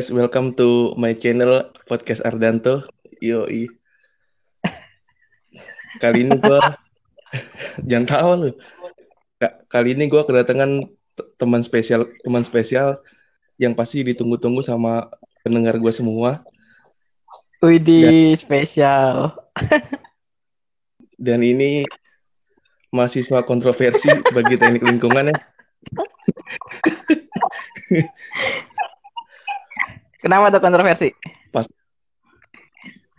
Guys, welcome to my channel podcast Ardanto. Yoi. Kali ini gue jangan tahu lu. Ka- Kali ini gue kedatangan teman spesial, teman spesial yang pasti ditunggu-tunggu sama pendengar gue semua. Widih, spesial. Dan ini mahasiswa kontroversi bagi teknik lingkungan ya. Kenapa tuh kontroversi?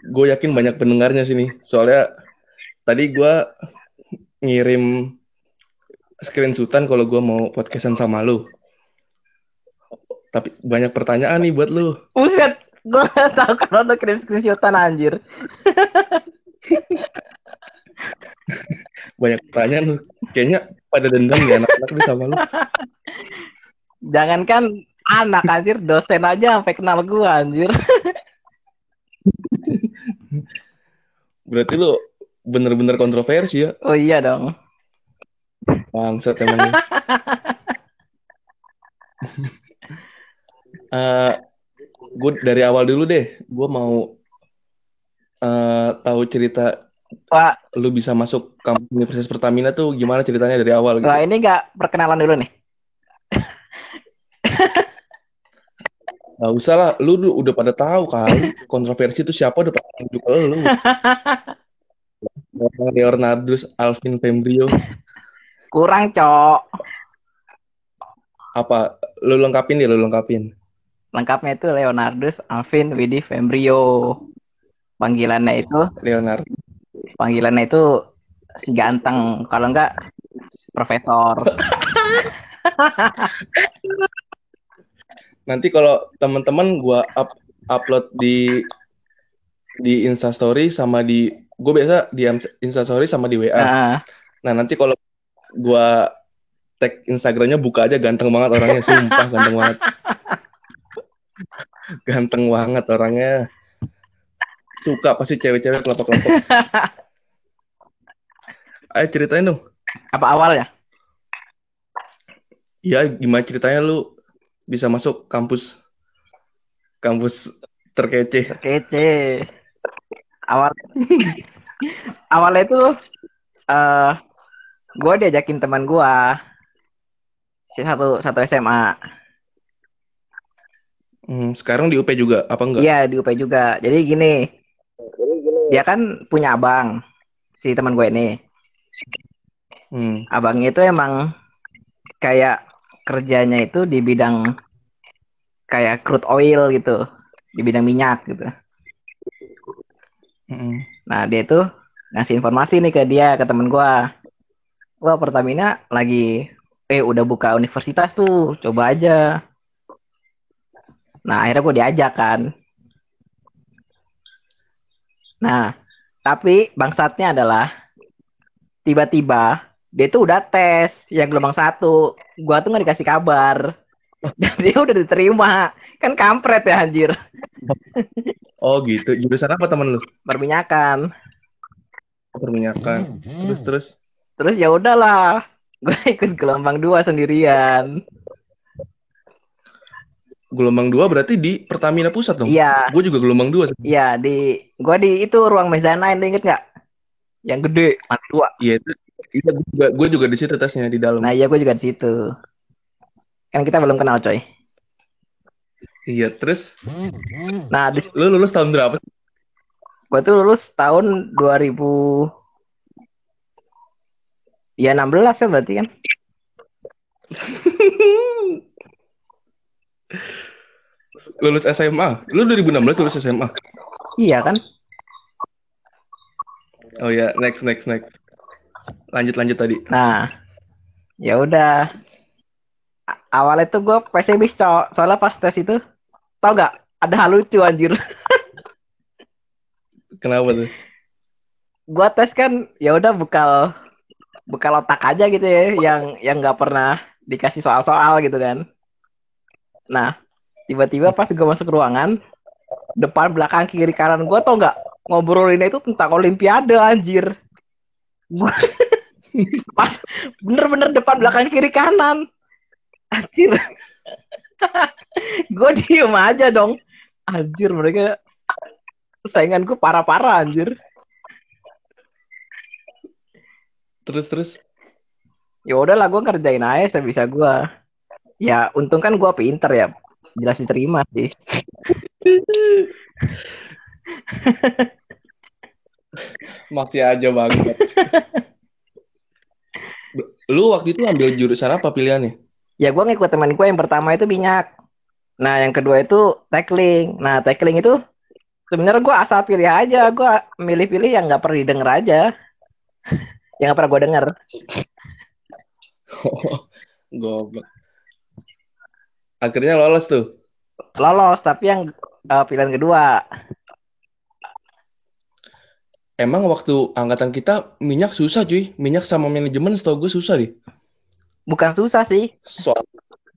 Gue yakin banyak pendengarnya sini. Soalnya tadi gue ngirim screenshotan kalau gue mau podcastan sama lu. Tapi banyak pertanyaan nih buat lu. Buset, gue gak tau kalau udah kirim screenshotan anjir. Banyak pertanyaan lu. Kayaknya pada dendam ya anak-anak sama lu. Jangankan anak anjir, dosen aja sampai kenal gue anjir. Berarti lu bener-bener kontroversi ya. Oh iya dong. Bangsat emangnya. Eh, gue dari awal dulu deh. Gue mau eh, tahu cerita Wah, lu bisa masuk kampus Universitas Pertamina tuh gimana ceritanya dari awal gitu. wah ini gak perkenalan dulu nih. Gak usah lah, lu, lu udah pada tahu kali kontroversi itu siapa udah pada juga lu. Leonardus Alvin Fembrio Kurang, Cok. apa lu lengkapin ya lu lengkapin. Lengkapnya itu Leonardus Alvin Widih Fembrio. Panggilannya itu, Leonard. panggilannya itu si ganteng. Kalau enggak, profesor. Nanti kalau teman-teman gua up, upload di di Instastory sama di gue biasa di Instastory sama di WA. Nah, Nah, nanti kalau gua tag Instagramnya buka aja ganteng banget orangnya, sumpah ganteng banget. Ganteng banget orangnya. Suka pasti cewek-cewek kelompok-kelompok. Ayo ceritain dong. apa awalnya? Ya, gimana ceritanya lu bisa masuk kampus kampus terkece? Kece. Awal awalnya itu eh gue diajakin teman gue si satu satu SMA. Hmm, sekarang di UP juga apa enggak? Iya di UP juga. Jadi gini, dia kan punya abang si teman gue ini. Hmm, Abangnya itu emang kayak kerjanya itu di bidang kayak crude oil gitu, di bidang minyak gitu. hmm. Nah, dia tuh ngasih informasi nih ke dia, ke temen gua. Wah, Pertamina lagi eh udah buka universitas tuh, coba aja. Nah, akhirnya gua diajak kan. Nah, tapi bangsatnya adalah tiba-tiba dia tuh udah tes yang gelombang satu. Gua tuh nggak dikasih kabar. Dan dia udah diterima. Kan kampret ya anjir. Oh gitu. Jurusan apa temen lu? Perminyakan. Perminyakan. Terus terus. Terus ya udahlah, gue ikut gelombang dua sendirian. Gelombang dua berarti di Pertamina Pusat dong? Iya, Gue juga gelombang dua. iya di gue di itu ruang mezzanine inget nggak? Yang gede, lantai dua. Iya itu. Iya gue juga, gue juga di situ tesnya di dalam. Nah iya gue juga di situ. Kan kita belum kenal coy. Iya terus Nah di, lu lulus tahun berapa? sih? gue tuh lulus tahun 2000 Ya 16 ya berarti kan. lulus SMA. Lu 2016 lulus SMA. Iya kan? Oh ya, next next next. Lanjut lanjut tadi. Nah, ya udah. Awalnya tuh gue pesimis cok. Soalnya pas tes itu, tau gak? Ada hal lucu anjir. Kenapa tuh? gua tes kan ya udah bekal bekal otak aja gitu ya yang yang nggak pernah dikasih soal-soal gitu kan nah tiba-tiba pas gua masuk ruangan depan belakang kiri kanan gua tau nggak ngobrolinnya itu tentang olimpiade anjir pas bener-bener depan belakang kiri kanan. Anjir. Gue diem aja dong. Anjir mereka sainganku parah-parah anjir. Terus terus. ya udahlah gue kerjain aja sebisa gue ya untung kan gue pinter ya. Jelas diterima sih. Masih aja banget. Lu waktu itu ambil jurusan apa pilihannya? ya gue ngikut teman gue yang pertama itu minyak nah yang kedua itu tackling nah tackling itu sebenarnya gue asal pilih aja gue milih-pilih yang nggak pernah didengar aja yang nggak pernah gue denger Goblok. Akhirnya lolos tuh. lolos tapi yang eh, pilihan kedua Emang waktu angkatan kita minyak susah cuy. Minyak sama manajemen setahu gue susah deh. bukan susah sih Soal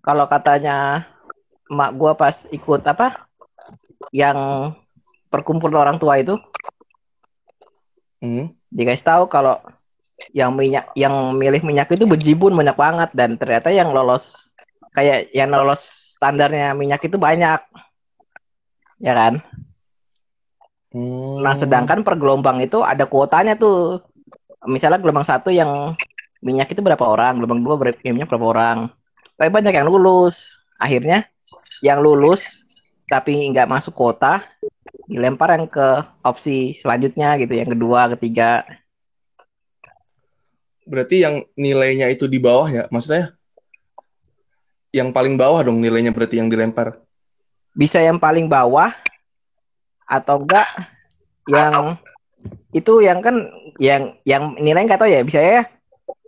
kalau katanya emak gue pas ikut apa yang perkumpulan orang tua itu Hmm. dikasih tahu kalau yang minyak yang milih minyak itu bejibun banyak banget dan ternyata yang lolos kayak yang lolos standarnya minyak itu banyak ya kan Hmm. nah sedangkan per gelombang itu ada kuotanya tuh misalnya gelombang satu yang minyak itu berapa orang gelombang dua ber- minyak berapa orang tapi banyak yang lulus akhirnya yang lulus tapi nggak masuk kuota dilempar yang ke opsi selanjutnya gitu yang kedua ketiga Berarti yang nilainya itu di bawah ya? Maksudnya yang paling bawah dong nilainya berarti yang dilempar. bisa yang paling bawah atau enggak yang itu yang kan yang yang nilai nggak tahu ya bisa ya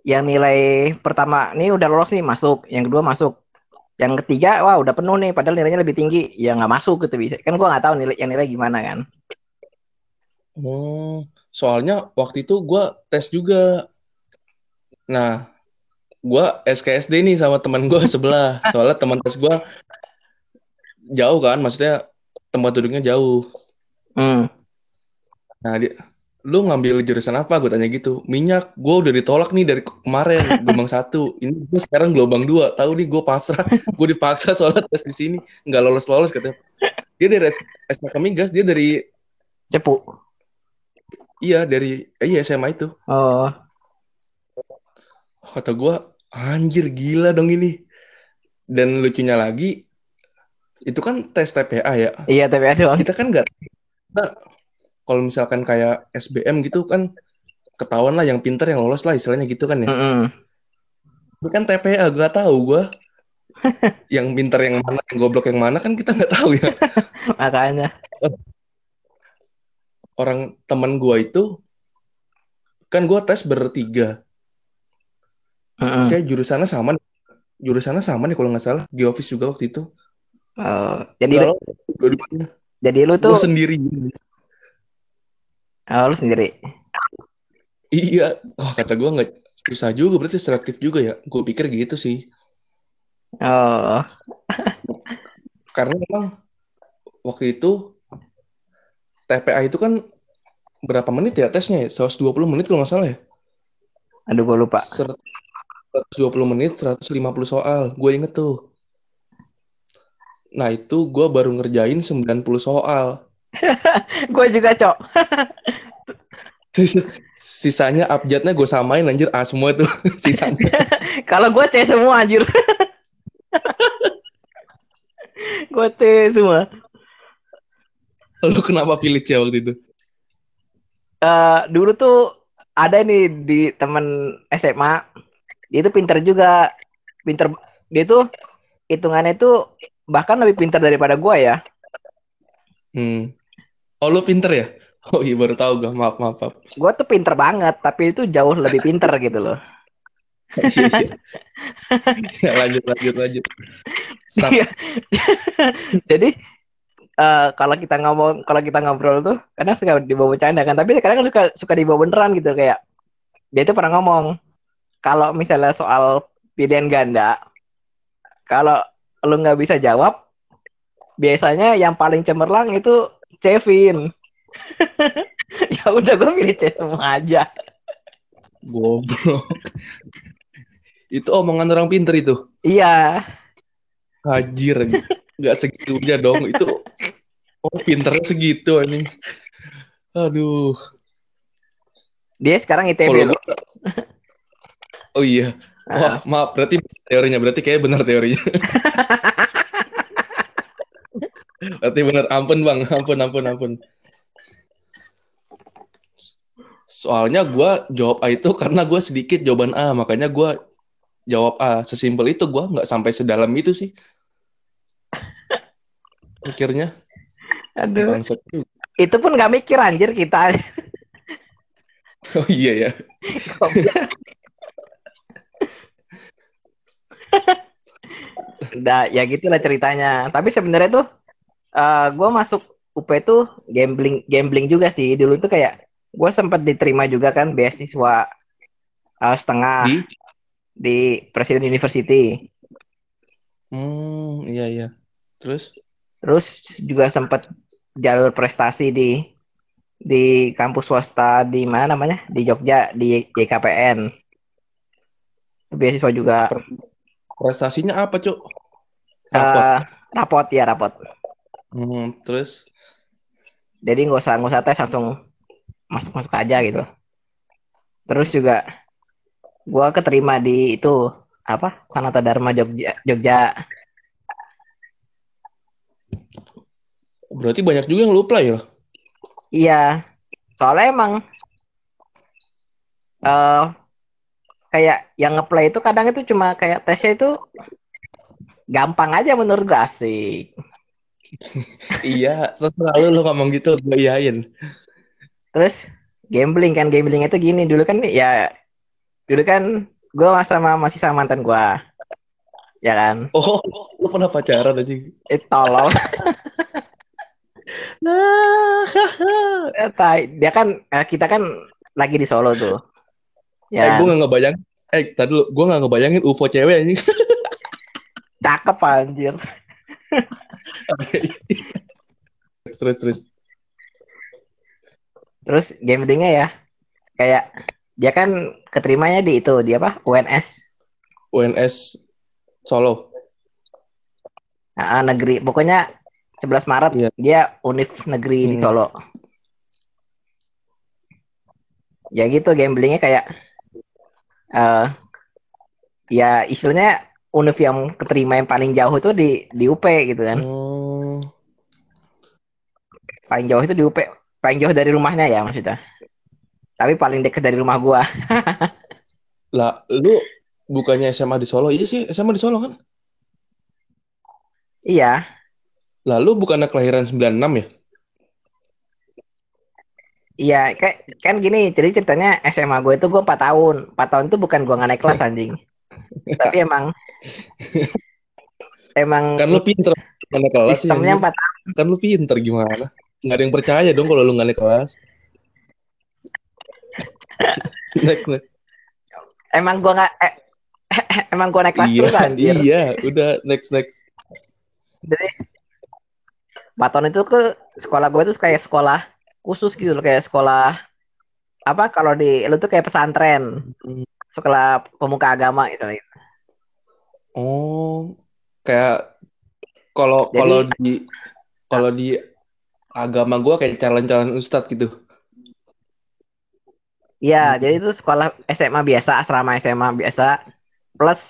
yang nilai pertama ini udah lolos nih masuk yang kedua masuk yang ketiga wah udah penuh nih padahal nilainya lebih tinggi ya nggak masuk gitu bisa kan gua nggak tahu nilai yang nilai gimana kan Oh, soalnya waktu itu gue tes juga. Nah, gue SKSD nih sama teman gue sebelah. Soalnya teman tes gue jauh kan, maksudnya tempat duduknya jauh. Hmm. Nah, dia, lu ngambil jurusan apa? Gue tanya gitu. Minyak, gue udah ditolak nih dari kemarin, gelombang satu. Ini gue sekarang gelombang dua. Tahu nih, gue pasrah. gue dipaksa soalnya tes di sini. Nggak lolos-lolos katanya. Dia dari SMK Migas, dia dari, cepu iya dari, eh, iya SMA itu. oh Kata gue, anjir gila dong ini. Dan lucunya lagi, itu kan tes TPA ya. iya TPA doang Kita kan nggak, kita- kalau misalkan kayak SBM gitu kan, ketahuan lah yang pinter yang lolos lah istilahnya gitu kan ya. Mm-mm. Ini kan TPA, gak tahu gue. yang pinter yang mana, yang goblok yang mana kan kita nggak tahu ya. makanya Orang teman gue itu, kan gue tes bertiga. Mm-mm. Kayak jurusannya sama, jurusannya sama nih kalau nggak salah. Geofis juga waktu itu. Oh, jadi dua-duanya. Jadi lu Gue tuh sendiri. oh, lu sendiri Iya, wah kata gue nggak susah juga berarti selektif juga ya. Gue pikir gitu sih. oh Karena memang waktu itu TPA itu kan berapa menit ya tesnya ya? 120 menit kalau nggak salah ya. aduh gue lupa 120 menit, 150 soal. Gue inget tuh. Nah itu gue baru ngerjain 90 soal. gue juga cok Sis- Sisanya abjadnya gue samain anjir A semua tuh sisanya. Kalau gue C semua anjir. gue C semua. Lu kenapa pilih C waktu itu? Eh, dulu tuh ada nih di temen SMA. Dia itu pinter juga. Pinter. Dia tuh hitungannya tuh bahkan lebih pinter daripada gue ya. Hmm. Oh lu pinter ya? Oh iya baru tahu gue. Maaf maaf. maaf. Gue tuh pinter banget, tapi itu jauh lebih pinter gitu loh. Ya, lanjut lanjut lanjut. Iya. Jadi eh, kalau kita ngomong, kalau kita ngobrol tuh, kadang suka dibawa bercanda kan, tapi kadang kan suka suka dibawa beneran gitu kayak dia itu pernah ngomong kalau misalnya soal pilihan ganda, kalau lu nggak bisa jawab, biasanya yang paling cemerlang itu Kevin. ya udah gue pilih C semua aja. Goblok. Itu omongan orang pinter itu. Iya, Hajir. nggak segitunya dong itu oh pinternya segitu anjing aduh Dia sekarang ITB oh iya wah maaf berarti teorinya berarti kayak benar teorinya. Berarti benar. Ampun bang. Ampun ampun ampun. Soalnya gua jawab A itu karena gua sedikit jawaban A makanya gua jawab A. Sesimpel itu gua nggak sampai sedalam itu sih. Mikirnya. Aduh. bangsat. Itu pun gak mikir anjir kita. oh iya ya Udah ya gitulah ceritanya. Tapi sebenarnya tuh eh gue masuk UP tuh gambling gambling juga sih. Dulu tuh kayak gue sempat diterima juga kan beasiswa eh, setengah di di Presiden University. hmm iya iya terus Terus juga sempat jalur prestasi di di kampus swasta di mana namanya? Di Jogja di YKPN. Beasiswa juga prestasinya apa cuk rapot eh, rapot ya rapot. hmm, terus Jadi nggak usah nggak usah tes langsung masuk masuk aja gitu. Terus juga gua keterima di itu apa Sanata Dharma Jogja Jogja. berarti banyak juga yang lu apply ya Iya. Soalnya emang eh kayak yang ngeplay itu kadang itu cuma kayak tesnya itu gampang aja menurut gue asik. iya terus lu ngomong gitu gue iyain. Terus gambling kan gambling itu gini dulu kan ya dulu kan gue sama masih sama mantan gue ya kan? Oh lu pernah pacaran aja eh tolol nah Eh, tai. dia kan eh, kita kan lagi di Solo tuh eh, ya. gue gak ngebayangin. Eh tadi dulu. Gue gak ngebayangin UFO cewek anjing. Cakep anjir. Terus terus terus. Gamblingnya ya. Kayak dia kan keterimanya di itu di apa? UNS UNS Solo. Ah, negeri. Pokoknya 11 Maret Iya. dia univ negeri di Hmm. Solo. Ya gitu gamblingnya kayak eh ya istilahnya univ yang keterima yang paling jauh itu di di UP gitu kan. Hmm, paling jauh itu di UP paling jauh dari rumahnya ya maksudnya. Tapi paling dekat dari rumah gua. Lah lu bukannya SMA di Solo? Iya sih SMA di Solo kan? Iya. Lalu bukannya kelahiran 96 ya iya kayak kan gini jadi ceritanya SMA gue itu gue 4 tahun. 4 tahun itu bukan gua nggak naik kelas anjing. Tapi emang emang kan lu pinter gak naik kelas sih sistemnya anjing. 4 tahun. Kan lu pinter gimana? Nggak ada yang percaya dong kalau lu nggak naik kelas. Naik, naik. emang gua nggak eh, emang gua naik kelas iya terus anjir. iya. Udah next next. Jadi Baton itu ke sekolah gue tuh kayak sekolah khusus gitu loh kayak sekolah apa kalau di lu tuh kayak pesantren sekolah pemuka agama gitu oh kayak kalau kalau di kalau di agama gua kayak calon-calon ustadz gitu. Iya Hmm. jadi itu sekolah SMA biasa asrama SMA biasa plus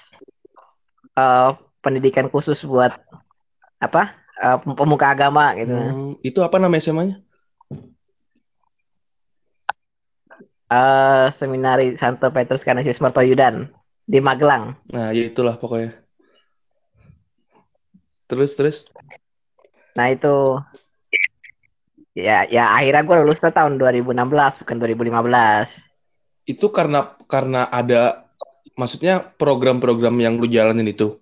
eh, pendidikan khusus buat apa eh, pemuka agama gitu. Hmm, itu apa nama SMA-nya Eh, seminari Santo Petrus Canisius Mertoyudan di Magelang. Nah ya itulah pokoknya. Terus terus? Nah itu. Ya ya akhirnya gue lulus tuh tahun 2016 bukan 2015. itu karena karena ada maksudnya program-program yang lu jalanin itu?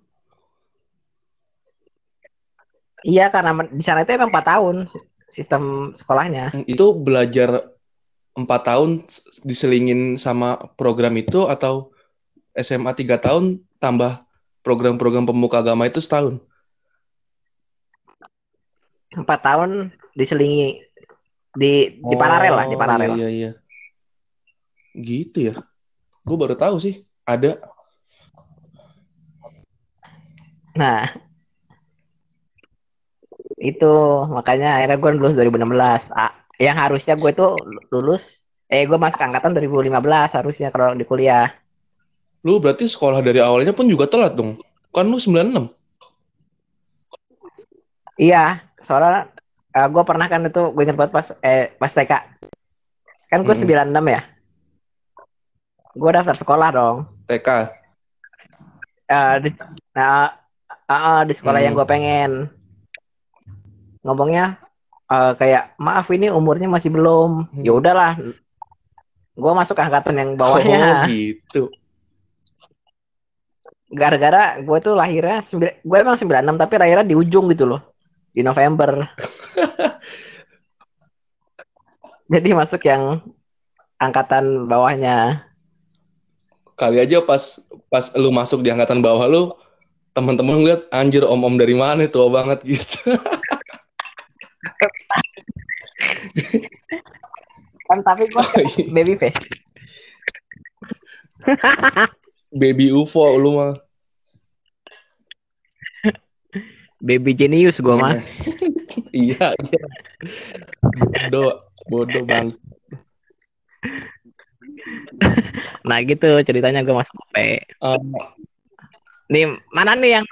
Iya karena di sana itu emang 4 tahun sistem sekolahnya. Hmm, itu belajar empat tahun diselingin sama program itu atau SMA tiga tahun tambah program-program pemuka agama itu setahun 4 tahun diselingi di di paralel lah, di Oh, paralel. Iya, iya. Gitu ya. Gue baru tahu sih ada. Nah, itu makanya akhirnya gue lulus 2016 ah, yang harusnya gue tuh lulus eh gue masuk angkatan 2015 harusnya kalau di kuliah Lu berarti sekolah dari awalnya pun juga telat dong. Kan lu 96. iya soalnya uh, gue pernah kan itu gue inget banget pas eh pas TK kan gue Hmm. 96 ya gue daftar sekolah dong TK. Eh, di, nah, eh, eh, di sekolah Hmm. yang gue pengen ngomongnya eh, kayak maaf ini umurnya masih belum Hmm. ya udahlah gue masuk angkatan yang Oh bawahnya gitu. gara-gara gue tuh lahirnya gue emang 96 tapi lahirnya di ujung gitu loh di November jadi masuk yang angkatan bawahnya Kali aja pas pas lu masuk di angkatan bawah lu, teman-teman ngeliat anjir om-om dari mana tua banget gitu. kan tapi gue baby face Baby UFO lu mah. baby genius gue mah iya, iya. Bodoh, bodoh bang. nah gitu ceritanya gue masuk UP Um, nih mana nih yang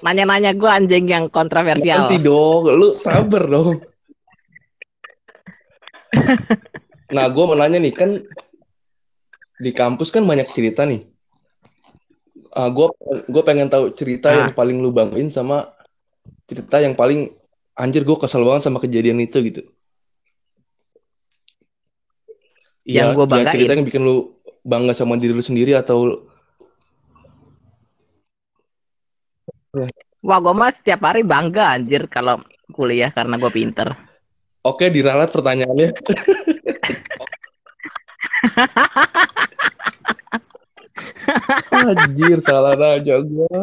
nanya-nanya gue anjing yang kontroversial nanti dong, lu sabar dong. Nah, gue mau nanya nih, kan di kampus kan banyak cerita nih. Ah, gue gue pengen tahu cerita Ah. yang paling lu banggain sama cerita yang paling anjir gue kesel banget sama kejadian itu gitu. Yang ya banggain? cerita yang bikin lu bangga sama diri lu sendiri atau Wah, gue mah setiap hari bangga anjir kalau kuliah karena gue pinter. oke diralat pertanyaannya. Anjir, salah aja gua.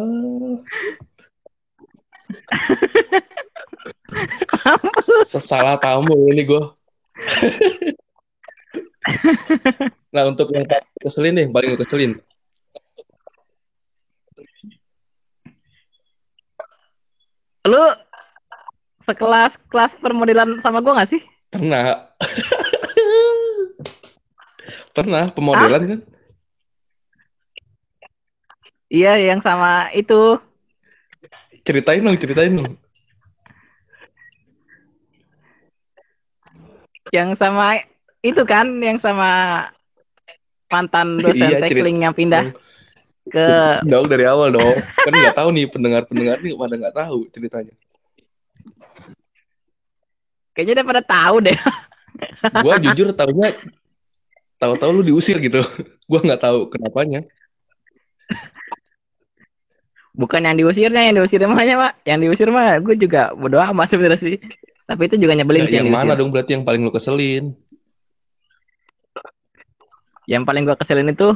Salah tamu ini gua. nah, untuk yang paling keselin nih, paling keselin. Lu sekelas kelas permodelan sama gue gak sih? Pernah. Pernah pemodelan kan? Iya, yang sama itu. Ceritain dong, ceritain dong. Yang sama itu kan, yang sama mantan dosen Iya, tekling yang pindah ke Dong dari awal dong. Kan nggak tahu nih pendengar-pendengar nih pada nggak tahu ceritanya. kayaknya udah pada tahu deh. Gua jujur tahunya tahu-tahu lu diusir gitu. Gua nggak tahu kenapanya. Bukan yang diusirnya, yang diusir mahnya, Pak. Yang diusir mah gue juga bodo amat sebenarnya sih. Tapi itu juga nyebelin Ya, sih yang diusir. mana dong berarti yang paling lu keselin? Yang paling gue keselin itu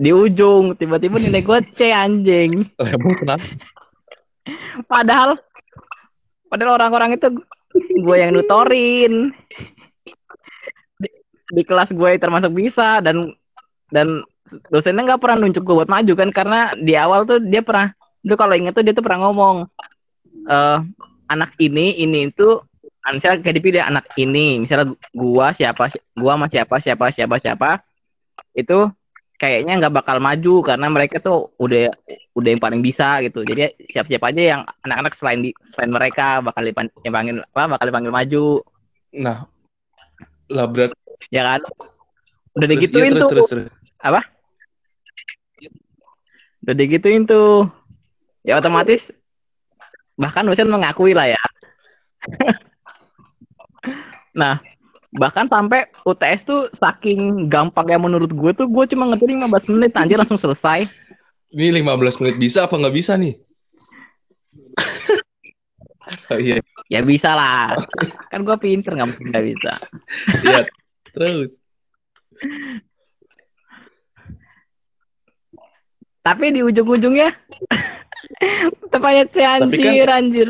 di ujung tiba-tiba nilai gue C anjing. Lah, Emang kenapa? Padahal padahal orang-orang itu gue yang nutorin. Di, di kelas gue termasuk bisa dan dan dosennya nggak pernah nunjuk gue buat maju kan karena di awal tuh dia pernah itu kalau inget tuh dia tuh pernah ngomong eh anak ini ini itu misalnya kayak dipilih anak ini misalnya gua siapa gua sama siapa siapa siapa siapa itu kayaknya nggak bakal maju karena mereka tuh udah udah yang paling bisa gitu. Jadi siap-siap aja yang anak-anak selain di selain mereka bakal dipan- dipanggil apa bakal dipanggil maju. Nah, lah berarti ya kan? Udah iya, digituin terus, tuh. terus, terus. udah digituin tuh. Ya otomatis bahkan dosen mengakui lah ya. Nah bahkan sampai UTS tuh saking gampangnya menurut gue tuh gue cuma ngerti 15 menit anjir langsung selesai Ini 15 menit bisa apa nggak bisa nih? oh, iya, ya bisa lah kan gue pinter nggak mungkin nggak bisa iya. Terus. tapi di ujung-ujungnya tepatnya si anjir anjir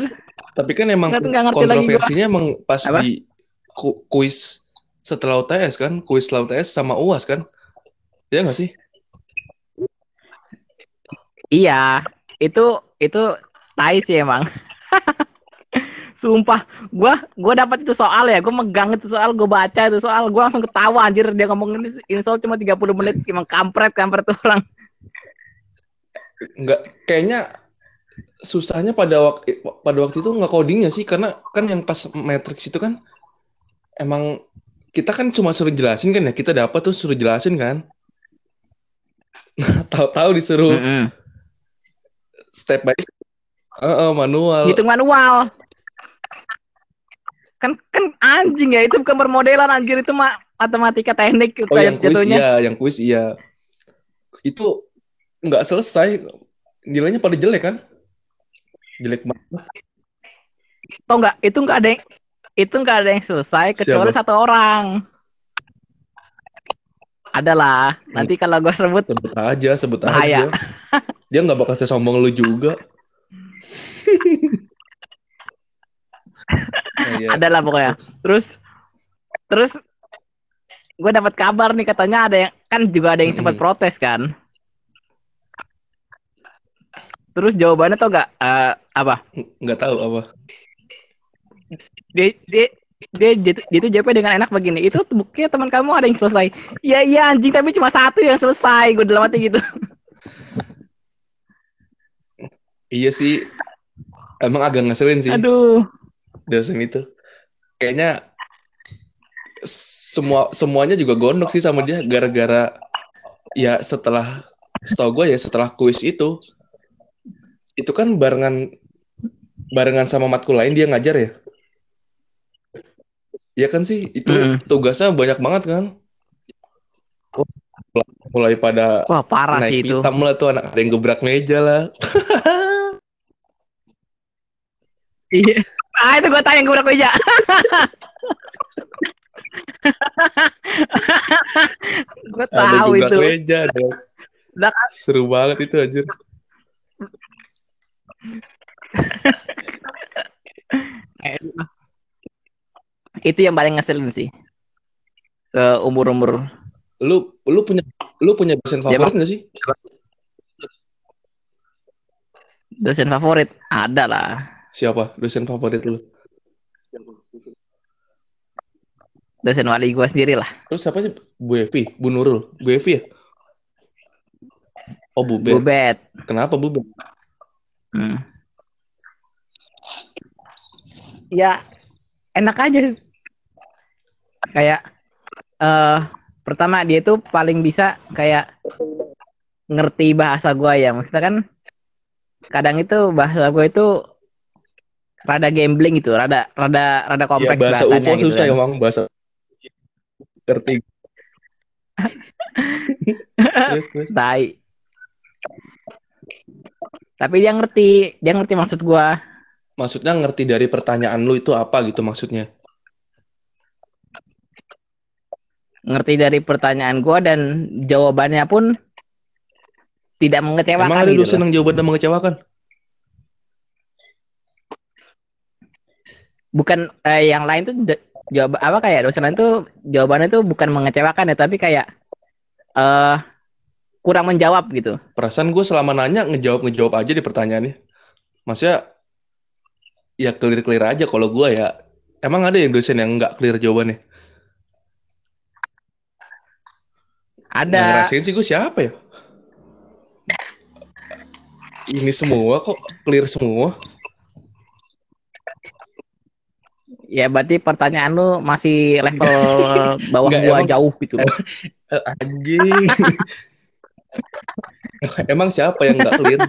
Tapi kan emang Nggak- nggak ngerti lagi kontroversinya emang pas Apa? di ku- kuis setelah UTS kan, kuis setelah UTS sama UAS kan? Iya nggak sih? iya itu itu tai sih emang Sumpah, gua gua dapat itu soal ya, gua megang itu soal, gua baca itu soal, gua langsung ketawa anjir dia ngomong ini install cuma 30 menit, emang kampret kampret tuh orang. Enggak, kayaknya susahnya pada waktu pada waktu itu nggak codingnya sih karena kan yang pas matrix itu kan emang kita kan cuma suruh jelasin kan ya kita dapat tuh suruh jelasin kan tahu-tahu disuruh Mm -mm. step by step uh, uh, manual Hitung manual. Kan kan anjing ya, itu bukan permodelan anjir itu mah matematika teknik oh yang kuis jatuhnya. iya yang kuis iya itu nggak selesai nilainya pada jelek kan jelek banget Tau nggak? Itu nggak ada yang itu nggak ada yang selesai kecuali Siapa? satu orang. Adalah. Nanti kalau gue sebut sebut aja sebut Bahaya. aja dia nggak bakal sesombong lu juga Nah, iya. adalah pokoknya. Terus terus gue dapat kabar nih katanya ada yang kan juga ada yang sempat protes kan. Terus jawabannya tau nggak Eh, apa? nggak tahu apa Dia dia dia dia, dia tuh jawabnya dengan enak begini. Itu buktinya teman kamu ada yang selesai. Iya iya anjing tapi cuma satu yang selesai. Gue dalam hati gitu. iya sih emang agak ngeselin sih Aduh. dosen itu kayaknya semua semuanya juga gondok sih sama dia gara-gara ya setelah setahu gue ya setelah kuis itu itu kan barengan barengan sama matkul lain dia ngajar ya ya kan sih itu Mm. tugasnya banyak banget kan Oh, mulai pada Wah parah sih naik itu. hitam lah tuh anak ada yang gebrak meja lah Iya. Ah itu gue tanya gue udah meja. gue ada yang tahu gebrak itu. meja ada Udah seru banget itu anjir itu yang paling ngeselin sih. Ke umur-umur lu lu punya lu punya dosen favorit nggak sih dosen favorit ada lah. siapa dosen favorit lu Dosen wali gue sendiri lah. terus siapa sih Bu Evi Bu Nurul Bu Evi ya oh Bu Bet Bubet. kenapa Bu Bet Hmm. Ya enak aja. Kayak eh pertama dia tuh paling bisa kayak ngerti bahasa gua ya. Maksudnya kan kadang itu bahasa gua itu rada gambling gitu, rada rada rada ya kompleks bahasa bahasanya UFO gitu susah kan. emang bahasa ngerti terus terus Tai. Tapi dia ngerti, dia ngerti maksud gua. maksudnya ngerti dari pertanyaan lu itu apa gitu maksudnya Ngerti dari pertanyaan gua dan jawabannya pun tidak mengecewakan emang ada gitu. dosen yang jawabannya mengecewakan? Bukan eh, yang lain tuh jawab apa kayak dosen lain tuh jawabannya tuh bukan mengecewakan ya tapi kayak eh kurang menjawab gitu. Perasaan gue selama nanya ngejawab ngejawab aja di pertanyaannya. Maksudnya ya clear clear aja kalau gue ya. Emang ada yang dosen yang nggak clear jawabannya Ada. Ngerasain sih gue siapa ya? Ini semua kok clear semua. Ya berarti pertanyaan lu masih level bawah Nggak, gua emang- jauh gitu. Eh, anjing. Emang siapa yang nggak clear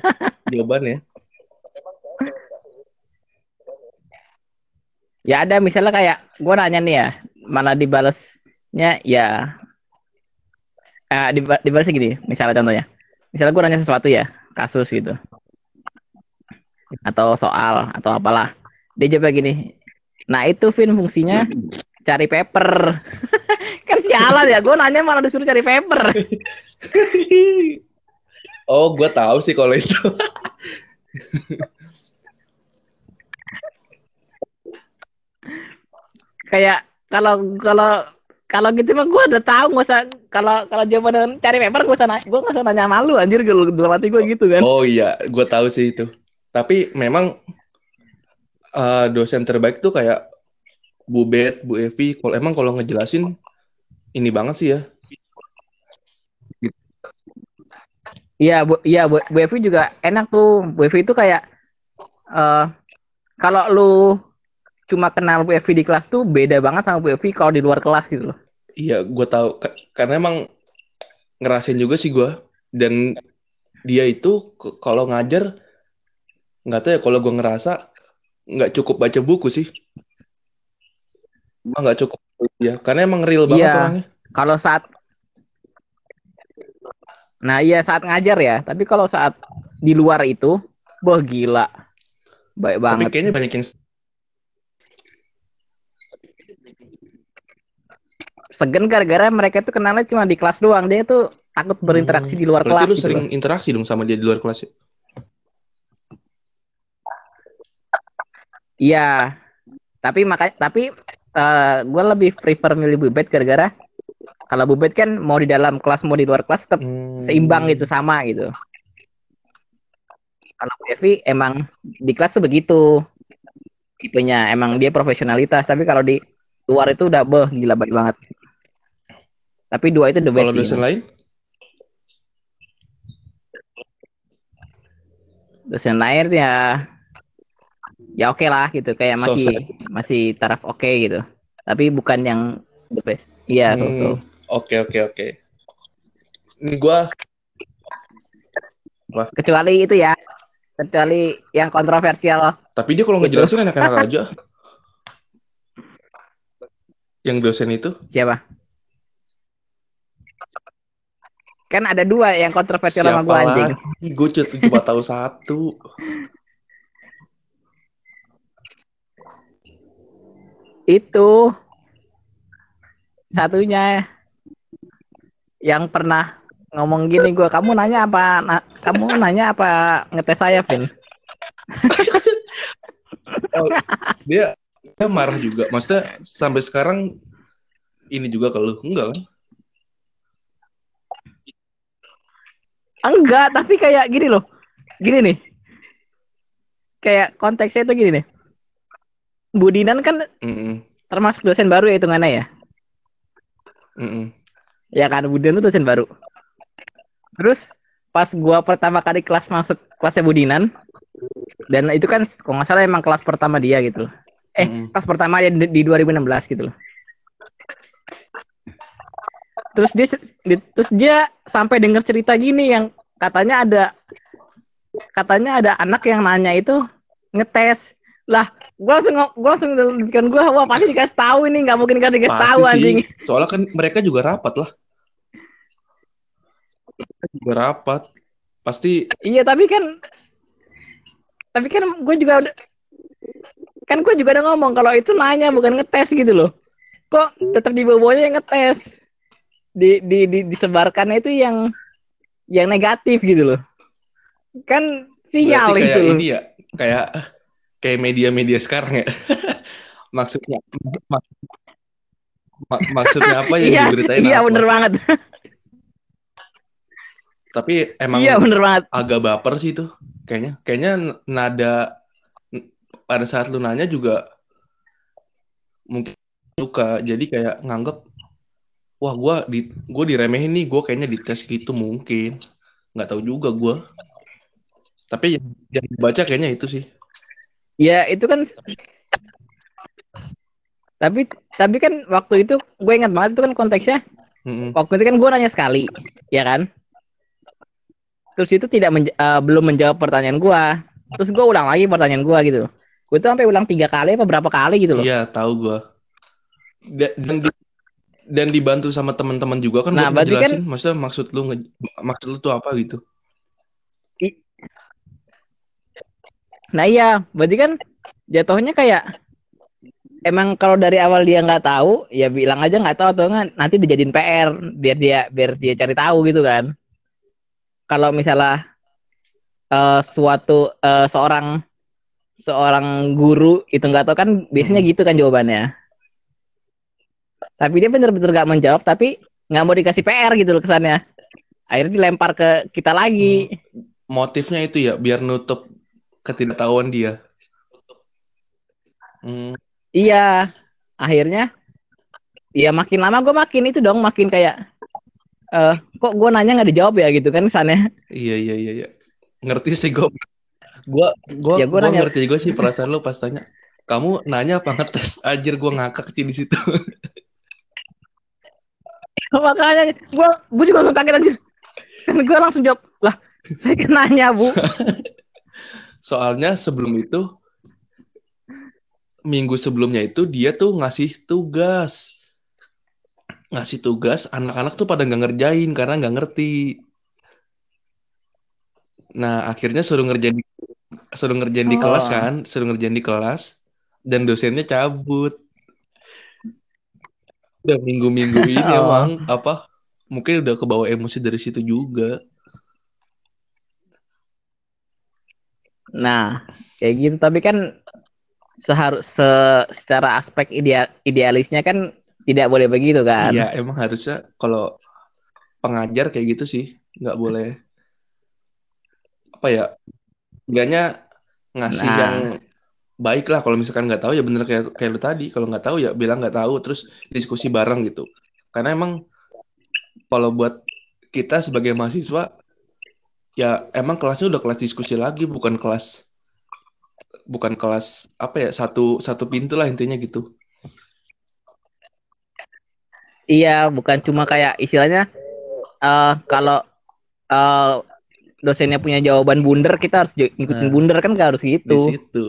jawabannya? Ya ada. Misalnya kayak gua nanya nih ya mana dibalasnya? Ya eh diba- dibalasnya gini misalnya contohnya. Misalnya gua nanya sesuatu ya kasus gitu. Atau soal atau apalah. Dia jawab gini nah itu Vin fungsinya cari paper. Kan sialan ya gue nanya malah disuruh cari paper. Oh gue tahu sih kalau itu. Kayak kalau kalau kalau gitu mah gue udah tahu nggak usah kalau kalau jawaban cari paper gue usah nanya gue nggak usah nanya malu anjir gue dalam hati gue gitu kan oh iya gue tahu sih itu tapi memang uh, dosen terbaik tuh kayak Bu Bet, Bu Evi. Kalau emang kalau ngejelasin ini banget sih ya. Iya, Bu, iya Bu, Bu Evi juga enak tuh. Bu Evi itu kayak uh, kalau lu cuma kenal Bu Evi di kelas tuh beda banget sama Bu Evi kalau di luar kelas gitu loh. Iya, gue tahu. Karena emang ngerasain juga sih gue dan dia itu kalau ngajar nggak tahu ya kalau gue ngerasa nggak cukup baca buku sih. Nggak cukup ya karena emang real banget iya. orangnya. Kalau saat nah iya saat ngajar ya. Tapi kalau saat di luar itu boh gila. Baik banget. tapi kayaknya banyak yang segen gara-gara mereka tuh kenalnya cuma di kelas doang dia tuh takut berinteraksi hmm, di luar kelas. Berarti lu gitu sering loh. interaksi dong sama dia di luar kelas ya? Iya. Tapi makanya tapi uh, eh, gue lebih prefer milih bubet gara-gara kalau bubet kan mau di dalam kelas mau di luar kelas tetap hmm. seimbang gitu sama gitu. Kalau Evi emang di kelas tuh begitu tipenya emang dia profesionalitas tapi kalau di luar itu udah beh gila baik banget. Tapi dua itu the best. Kalau dosen lain? dosen lain ya ya oke okay lah gitu. Kayak masih so, masih taraf oke okay, gitu. Tapi bukan yang the best. Iya hmm, oke oke oke. Ini gua Apa? kecuali itu ya. Kecuali yang kontroversial. Tapi dia kalau ngejelasin enak-enak aja. Yang dosen itu? Siapa Kan ada dua yang kontroversial sama gue anjing. Gue cuma tahu satu. Itu satunya. Yang pernah ngomong gini gue kamu nanya apa na, kamu nanya apa ngetes saya Vin? Oh, dia dia marah juga. Maksudnya sampai sekarang ini juga kalau enggak kan Enggak, tapi kayak gini loh. Gini nih. Kayak konteksnya itu gini nih. Budinan kan mm -mm. termasuk dosen baru ya hitungannya ya. Mm -mm. Ya kan, Budinan itu dosen baru. Terus pas gua pertama kali kelas masuk kelasnya Budinan, dan itu kan kalau nggak salah emang kelas pertama dia gitu loh. Eh, mm kelas pertama dia di, di 2016 gitu loh. Terus dia terus dia sampai dengar cerita gini yang katanya ada katanya ada anak yang nanya itu ngetes lah gue langsung gue langsung bikin gue wah pasti dikasih tahu ini nggak mungkin kan dikasih tahu anjing. Soalnya kan mereka juga rapat lah. Juga rapat. Pasti iya tapi kan tapi kan gue juga udah kan gue juga udah ngomong kalau itu nanya bukan ngetes gitu loh. Kok tetap dibawanya yang ngetes di, di, di disebarkan itu yang yang negatif gitu loh. Kan sinyal Berarti kayak itu. ini ya kayak kayak media-media sekarang ya. Maksudnya mak, mak, maksudnya apa yang iya, diberitain iya apa? bener banget. Tapi emang iya bener banget. agak baper sih itu kayaknya. Kayaknya nada pada saat lu nanya juga mungkin suka. Jadi kayak nganggep wah gue di gue diremehin nih gue kayaknya dites gitu mungkin. Nggak tahu juga gue tapi yang, yang dibaca kayaknya itu sih. Ya itu kan tapi tapi kan waktu itu gue ingat banget itu kan konteksnya. Mm-hmm. waktu itu kan gue nanya sekali ya kan? Terus itu tidak menja- uh, belum menjawab pertanyaan gue terus gue ulang lagi pertanyaan gue gitu. Gue tuh sampai ulang tiga kali apa berapa kali gitu loh. Iya tahu gue dan di dan dibantu sama teman-teman juga kan nah, buat ngejelasin kan, maksudnya maksud lu nge, maksud lu tuh apa gitu? Nah iya berarti kan jatuhnya kayak emang kalau dari awal dia nggak tahu ya bilang aja nggak tahu atau nggak nanti dijadiin PR biar dia biar dia cari tahu gitu kan. Kalau misalnya uh, suatu uh, seorang seorang guru itu nggak tahu kan biasanya hmm. gitu kan jawabannya tapi dia bener-bener gak menjawab tapi nggak mau dikasih PR gitu loh kesannya akhirnya dilempar ke kita lagi hmm. motifnya itu ya biar nutup ketidaktahuan dia Hmm, Iya, akhirnya ya makin lama gue makin itu dong, makin kayak eh kok gue nanya nggak dijawab ya gitu kan kesannya. iya iya iya iya. Ngerti sih gue. Gua gua Ya, gua gua nanya- ngerti gue sih perasaan lu pas tanya. Kamu nanya apa ngetes? Anjir gue ngakak sih di situ. Makanya gue gue juga langsung kaget aja. Kan gue langsung jawab lah. Saya kan nanya bu. Soalnya sebelum itu minggu sebelumnya itu dia tuh ngasih tugas. Ngasih tugas, anak-anak tuh pada nggak ngerjain karena nggak ngerti. Nah, akhirnya suruh ngerjain di, suruh ngerjain di Oh. kelas kan, suruh ngerjain di kelas dan dosennya cabut. Udah minggu-minggu ini Oh. emang apa? Mungkin udah kebawa emosi dari situ juga. Nah, kayak gitu. Tapi kan seharus se, secara aspek ideal, idealisnya kan tidak boleh begitu kan. Iya, emang harusnya kalau pengajar kayak gitu sih, nggak boleh apa ya? Enggaknya ngasih Nah. yang baik lah kalau misalkan nggak tahu ya bener kayak kayak lu tadi kalau nggak tahu ya bilang nggak tahu terus diskusi bareng gitu karena emang kalau buat kita sebagai mahasiswa ya emang kelasnya udah kelas diskusi lagi bukan kelas bukan kelas apa ya satu satu pintu lah intinya gitu Iya, bukan cuma kayak istilahnya eh kalau eh dosennya punya jawaban bundar, kita harus ngikutin Nah. bundar kan nggak harus di gitu. situ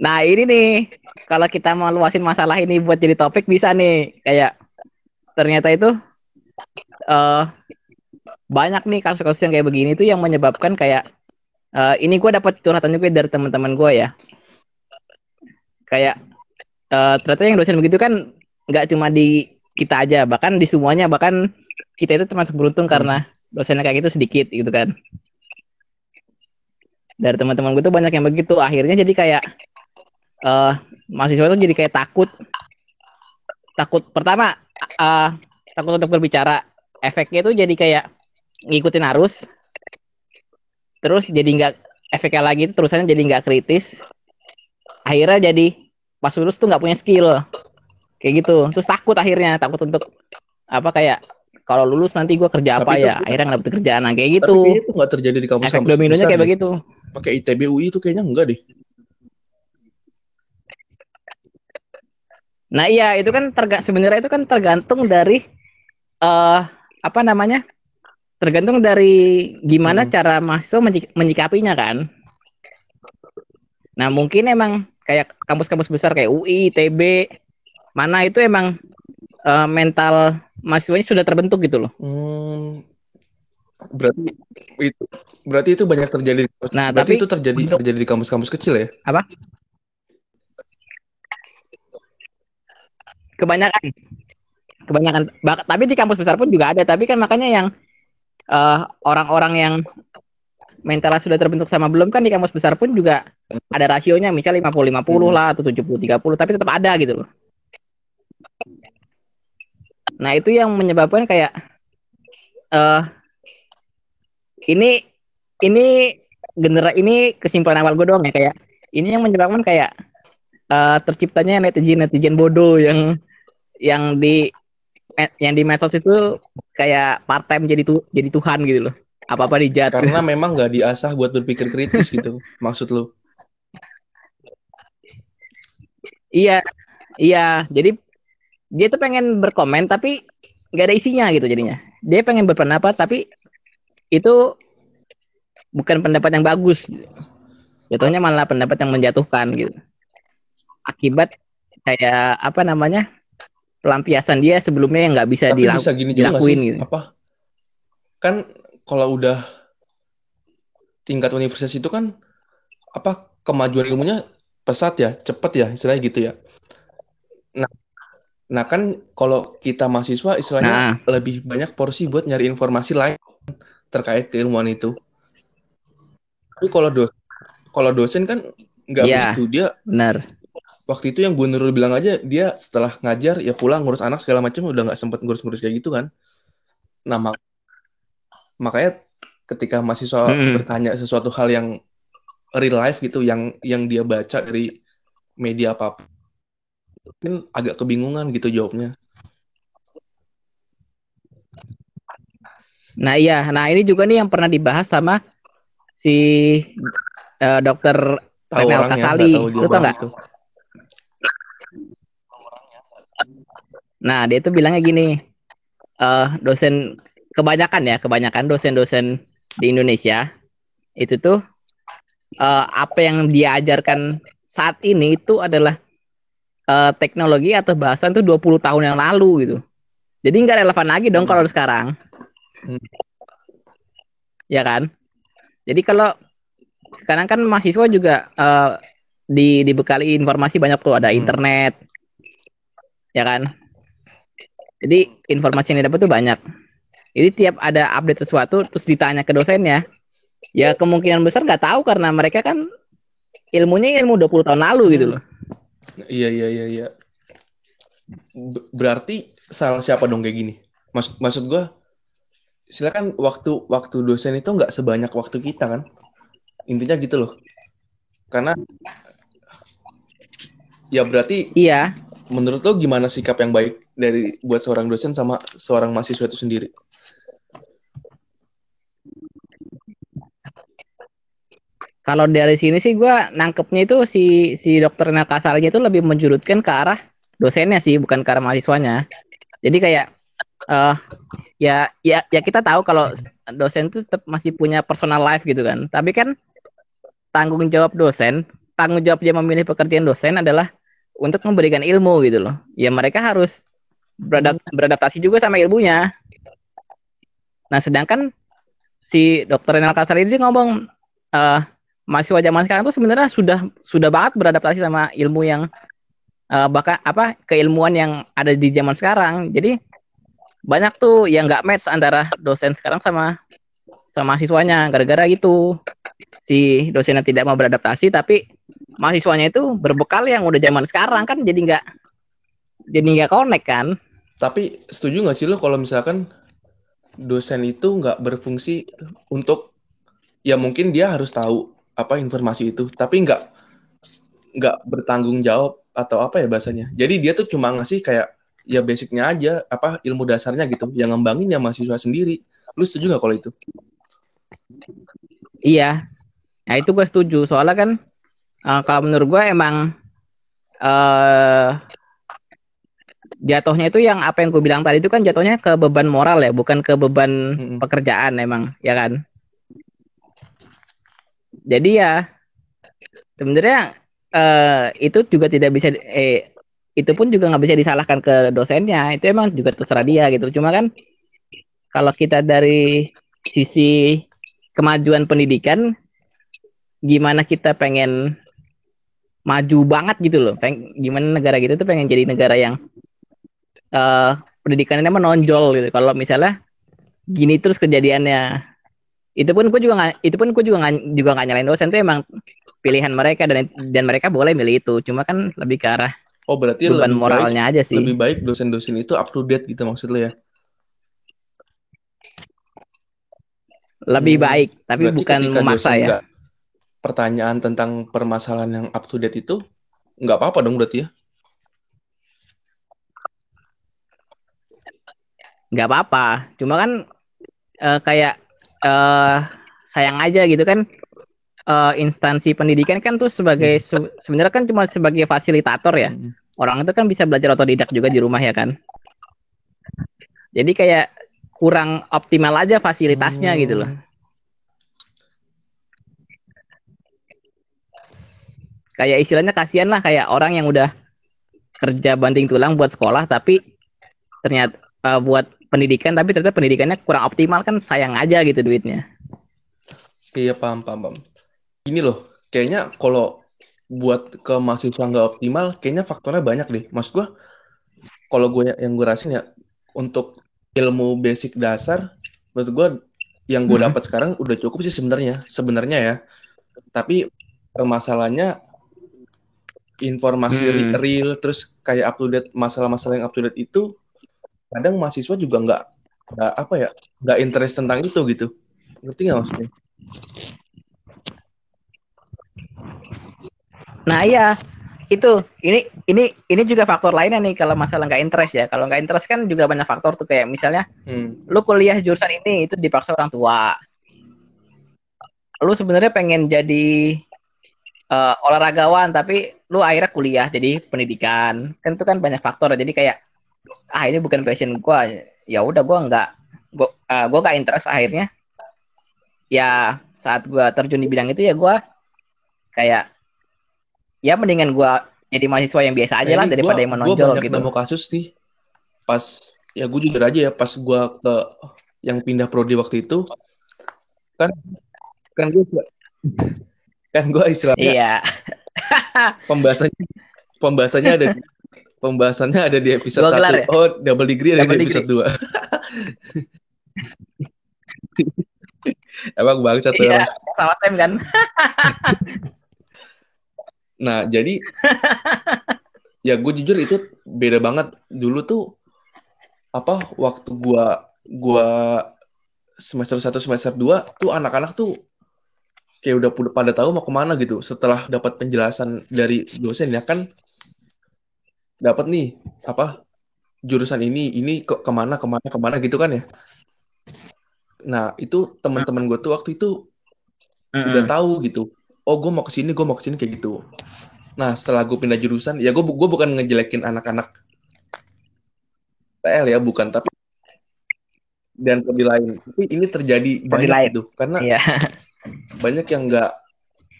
Nah ini nih, kalau kita mau luasin masalah ini buat jadi topik bisa nih, kayak ternyata itu eh banyak nih kasus-kasus yang kayak begini tuh yang menyebabkan kayak eh ini gue dapat curhatan juga dari teman-teman gue ya, kayak eh ternyata yang dosen begitu kan nggak cuma di kita aja, bahkan di semuanya, bahkan kita itu termasuk beruntung karena dosennya kayak gitu sedikit gitu kan. Dari teman-teman gue tuh banyak yang begitu, akhirnya jadi kayak eh mahasiswa itu jadi kayak takut. Takut pertama eh takut untuk berbicara. Efeknya itu jadi kayak ngikutin arus. Terus jadi nggak efeknya lagi itu terusannya jadi nggak kritis. Akhirnya jadi pas lulus tuh nggak punya skill. Kayak gitu. Terus takut akhirnya takut untuk apa kayak kalau lulus nanti gue kerja apa Tapi itu- ya akhirnya nggak dapet kerjaan. Nah kayak tapi gitu kayaknya itu nggak terjadi di efek kampus-kampus dominonya besar kayak deh. begitu. Pakai ITB UI itu kayaknya enggak deh Nah iya itu kan terga sebenarnya itu kan tergantung dari eh apa namanya tergantung dari gimana Hmm. cara mahasiswa menyik- menyikapinya kan. Nah mungkin emang kayak kampus-kampus besar kayak UI, ITB, mana itu emang eh, mental mahasiswanya sudah terbentuk gitu loh. Hmm, berarti itu berarti itu banyak terjadi. Nah, berarti tapi itu terjadi untuk- terjadi di kampus-kampus kecil ya? Kebanyakan, kebanyakan. Bak- tapi di kampus besar pun juga ada. Tapi kan makanya yang eh, orang-orang yang mentalnya sudah terbentuk sama belum kan di kampus besar pun juga ada rasionya misal 50-50 Hmm. lah atau 70-30 tapi tetap ada gitu loh. Nah itu yang menyebabkan kayak eh ini ini genera ini kesimpulan awal gue doang ya kayak ini yang menyebabkan kayak eh, terciptanya netizen netizen bodoh yang yang di yang di medsos itu kayak part time jadi tu, jadi Tuhan gitu loh apa apa dijat Karena memang nggak diasah buat berpikir kritis gitu. Maksud lu? Iya, iya. Jadi dia tuh pengen berkomen tapi nggak ada isinya gitu jadinya. Dia pengen berpendapat tapi itu bukan pendapat yang bagus. Jatuhnya malah pendapat yang menjatuhkan gitu. Akibat kayak apa namanya pelampiasan dia sebelumnya yang nggak bisa Tapi dilakukan. bisa gini juga dilakuin sih? gitu. Apa? Kan kalau udah tingkat universitas itu kan apa kemajuan ilmunya pesat ya, cepet ya, istilahnya gitu ya. Nah, nah kan kalau kita mahasiswa istilahnya Nah, lebih banyak porsi buat nyari informasi lain terkait keilmuan itu. Tapi kalau dos kalau dosen kan nggak Iya. begitu. Dia benar. Waktu itu yang Bu Nurul bilang aja dia setelah ngajar ya pulang ngurus anak segala macam udah nggak sempet ngurus-ngurus kayak gitu kan. Nah mak- makanya ketika mahasiswa Mm-mm. bertanya sesuatu hal yang real life gitu yang yang dia baca dari media apa mungkin agak kebingungan gitu jawabnya Nah iya, nah ini juga nih yang pernah dibahas sama si uh, dokter Renel Kasali. tahu Lu tau nggak? Nah dia tuh bilangnya gini, eh dosen kebanyakan ya, kebanyakan dosen-dosen di Indonesia itu tuh eh, apa yang diajarkan saat ini itu adalah eh, teknologi atau bahasan tuh 20 tahun yang lalu gitu. Jadi nggak relevan lagi dong kalau sekarang. Hmm. Ya kan? Jadi kalau sekarang kan mahasiswa juga eh, di dibekali informasi banyak tuh ada Hmm. internet. Ya kan? Jadi informasi yang didapat tuh banyak. Jadi tiap ada update sesuatu terus ditanya ke dosennya, ya. Kemungkinan besar nggak tahu karena mereka kan ilmunya ilmu 20 tahun lalu gitu loh. iya iya iya iya. Berarti salah siapa dong kayak gini? Maksud maksud gue silakan waktu waktu dosen itu nggak sebanyak waktu kita kan? Intinya gitu loh. Karena ya berarti Iya, menurut lo gimana sikap yang baik dari buat seorang dosen sama seorang mahasiswa itu sendiri kalau dari sini sih gue nangkepnya itu si si dokter Nakasalnya itu lebih menjurutkan ke arah dosennya sih, bukan ke arah mahasiswanya. Jadi kayak eh ya ya ya kita tahu kalau dosen itu tetap masih punya personal life gitu kan. Tapi kan tanggung jawab dosen, tanggung jawab dia memilih pekerjaan dosen adalah untuk memberikan ilmu gitu loh. Ya mereka harus beradap- beradaptasi juga sama ilmunya. Nah, sedangkan si dokter Renal Kasar ini ngomong eh mahasiswa zaman sekarang tuh sebenarnya sudah sudah banget beradaptasi sama ilmu yang eh, bahkan apa keilmuan yang ada di zaman sekarang. Jadi banyak tuh yang nggak match antara dosen sekarang sama sama mahasiswanya gara-gara gitu si dosennya tidak mau beradaptasi tapi mahasiswanya itu berbekal yang udah zaman sekarang kan jadi nggak jadi nggak connect kan tapi setuju nggak sih lo kalau misalkan dosen itu nggak berfungsi untuk ya mungkin dia harus tahu apa informasi itu tapi nggak nggak bertanggung jawab atau apa ya bahasanya. Jadi dia tuh cuma ngasih kayak ya basicnya aja apa ilmu dasarnya gitu yang ngembangin ya mahasiswa sendiri. Lu setuju nggak kalau itu? Iya, nah itu gue setuju. Soalnya kan eh, kalau menurut gue emang eh jatuhnya itu yang apa yang gue bilang tadi itu kan jatuhnya ke beban moral ya, bukan ke beban Mm-mm. pekerjaan emang, ya kan? Jadi ya sebenarnya eh itu juga tidak bisa eh itu pun juga nggak bisa disalahkan ke dosennya. Itu emang juga terserah dia gitu. Cuma kan kalau kita dari sisi kemajuan pendidikan gimana kita pengen maju banget gitu loh. Peng, gimana negara kita tuh pengen jadi negara yang eh pendidikannya menonjol gitu. Kalau misalnya gini terus kejadiannya, itu pun gue juga nggak, itu pun gue juga nggak juga nggak nyalain dosen tuh emang pilihan mereka dan dan mereka boleh milih itu. Cuma kan lebih ke arah oh berarti lebih baik moralnya aja sih. lebih baik dosen-dosen itu up to date gitu maksud lo ya Lebih Hmm, baik, tapi berarti bukan memaksa ya. pertanyaan tentang permasalahan yang up to date itu nggak apa-apa dong berarti ya nggak apa-apa cuma kan eh, kayak eh sayang aja gitu kan eh, instansi pendidikan kan tuh sebagai se- sebenarnya kan cuma sebagai fasilitator ya Mm. orang itu kan bisa belajar otodidak juga di rumah ya kan jadi kayak kurang optimal aja fasilitasnya Hmm. gitu loh kayak istilahnya kasihan lah kayak orang yang udah kerja banting tulang buat sekolah tapi ternyata eh, buat pendidikan tapi ternyata pendidikannya kurang optimal kan sayang aja gitu duitnya Iya paham paham paham. Ini loh, kayaknya kalau buat ke mahasiswa nggak optimal, kayaknya faktornya banyak deh. Maksud gua, kalau gue yang gue rasain ya untuk ilmu basic dasar, menurut gua yang gue Hmm. dapat sekarang udah cukup sih sebenarnya, sebenarnya ya. Tapi permasalahannya informasi Hmm. re- real, terus kayak up to date masalah-masalah yang up to date itu, kadang mahasiswa juga nggak nggak apa ya, nggak interest tentang itu gitu. Ngerti nggak maksudnya? Nah iya itu ini ini ini juga faktor lainnya nih kalau masalah nggak interest ya. Kalau nggak interest kan juga banyak faktor tuh kayak misalnya hmm. lu kuliah jurusan ini itu dipaksa orang tua. Lu sebenarnya pengen jadi uh, olahragawan tapi lu akhirnya kuliah jadi pendidikan. Kan itu kan banyak faktor. Jadi kayak ah ini bukan passion gua. Ya udah gua nggak gua uh, gua nggak interest akhirnya. Ya saat gua terjun di bidang itu ya gua kayak ya mendingan gue jadi mahasiswa yang biasa aja nah, lah daripada gua, yang menonjol gua banyak gitu. nemu kasus sih pas ya gue jujur aja ya pas gue ke yang pindah prodi waktu itu kan kan gue kan gue istilahnya iya. pembahasannya pembahasannya ada pembahasannya ada di episode satu. ya? oh double degree ada double di episode dua. Emang bangsa tuh iya, sama time kan? Nah, jadi ya gue jujur itu beda banget. Dulu tuh apa waktu gua gua semester 1 semester 2 tuh anak-anak tuh kayak udah pada tahu mau ke mana gitu setelah dapat penjelasan dari dosen ya. Kan dapat nih apa jurusan ini ini ke ke mana ke mana ke mana gitu kan ya nah itu teman-teman gue tuh waktu itu mm -hmm. udah tahu gitu oh gue mau ke sini gue mau ke sini kayak gitu nah setelah gue pindah jurusan ya gue gue bukan ngejelekin anak-anak TL ya bukan tapi dan lebih lain tapi ini terjadi banyak lain. gitu karena yeah. banyak yang nggak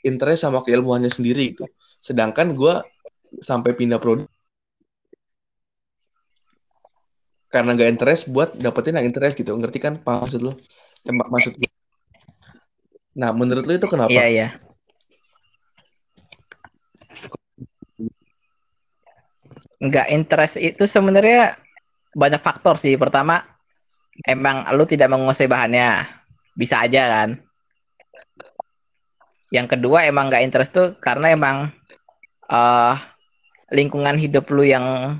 interest sama keilmuannya sendiri itu sedangkan gue sampai pindah prodi karena nggak interest buat dapetin yang interest gitu ngerti kan maksud lo maksud gue nah menurut lo itu kenapa iya iya nggak interest itu sebenarnya banyak faktor sih. Pertama, emang lu tidak menguasai bahannya. Bisa aja kan. Yang kedua emang nggak interest tuh karena emang uh, lingkungan hidup lu yang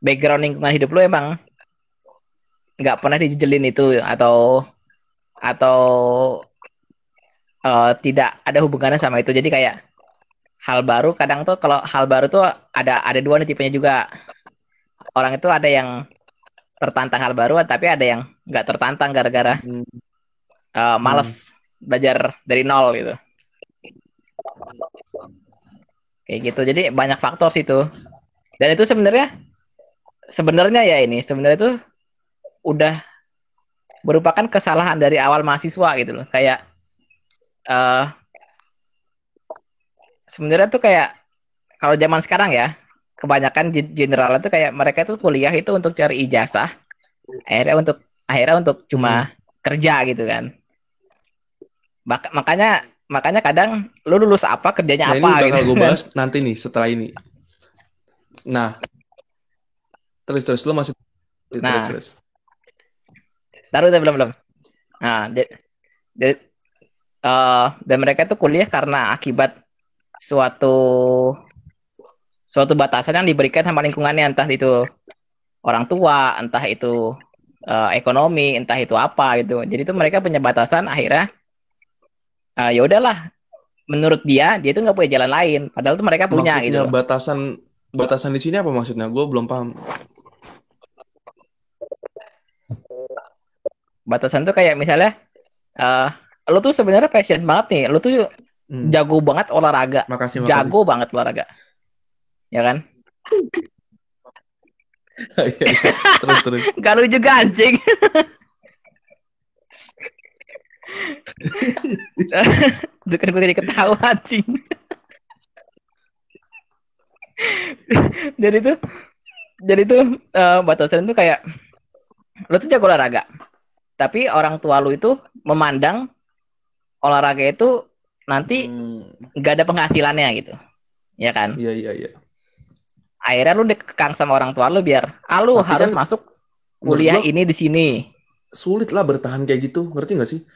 background lingkungan hidup lu emang nggak pernah dijelin itu atau atau uh, tidak ada hubungannya sama itu. Jadi kayak hal baru kadang tuh kalau hal baru tuh ada ada dua nih tipenya juga orang itu ada yang tertantang hal baru tapi ada yang nggak tertantang gara-gara hmm. uh, males hmm. belajar dari nol gitu kayak gitu jadi banyak faktor situ dan itu sebenarnya sebenarnya ya ini sebenarnya itu udah merupakan kesalahan dari awal mahasiswa gitu loh kayak uh, sebenarnya tuh kayak kalau zaman sekarang ya kebanyakan general itu kayak mereka tuh kuliah itu untuk cari ijazah akhirnya untuk akhirnya untuk cuma hmm. kerja gitu kan Bak makanya makanya kadang lu lulus apa kerjanya nah, apa ini bakal gitu. gue bahas nanti nih setelah ini nah terus terus lu masih terus nah, terus taruh belum belum nah de, de, uh, dan mereka tuh kuliah karena akibat suatu suatu batasan yang diberikan sama lingkungannya entah itu orang tua, entah itu uh, ekonomi, entah itu apa gitu. Jadi itu mereka punya batasan akhirnya uh, ya udahlah menurut dia dia itu nggak punya jalan lain padahal tuh mereka punya maksudnya gitu. batasan batasan di sini apa maksudnya? Gue belum paham. Batasan tuh kayak misalnya uh, lo tuh sebenarnya passion banget nih, lo tuh Hmm. Jago banget olahraga. Makasih, makasih. Jago banget olahraga. Ya kan? Iya, iya. terus terus. Kalau juga anjing. Bukan gue jadi ketawa anjing. jadi tuh jadi tuh uh, batasan tuh kayak lo tuh jago olahraga. Tapi orang tua lu itu memandang olahraga itu nanti hmm. nggak hmm. ada penghasilannya gitu ya kan iya iya iya akhirnya lu dikekang sama orang tua lu biar ah lu harus kan, masuk kuliah ini di sini sulit lah bertahan kayak gitu ngerti gak sih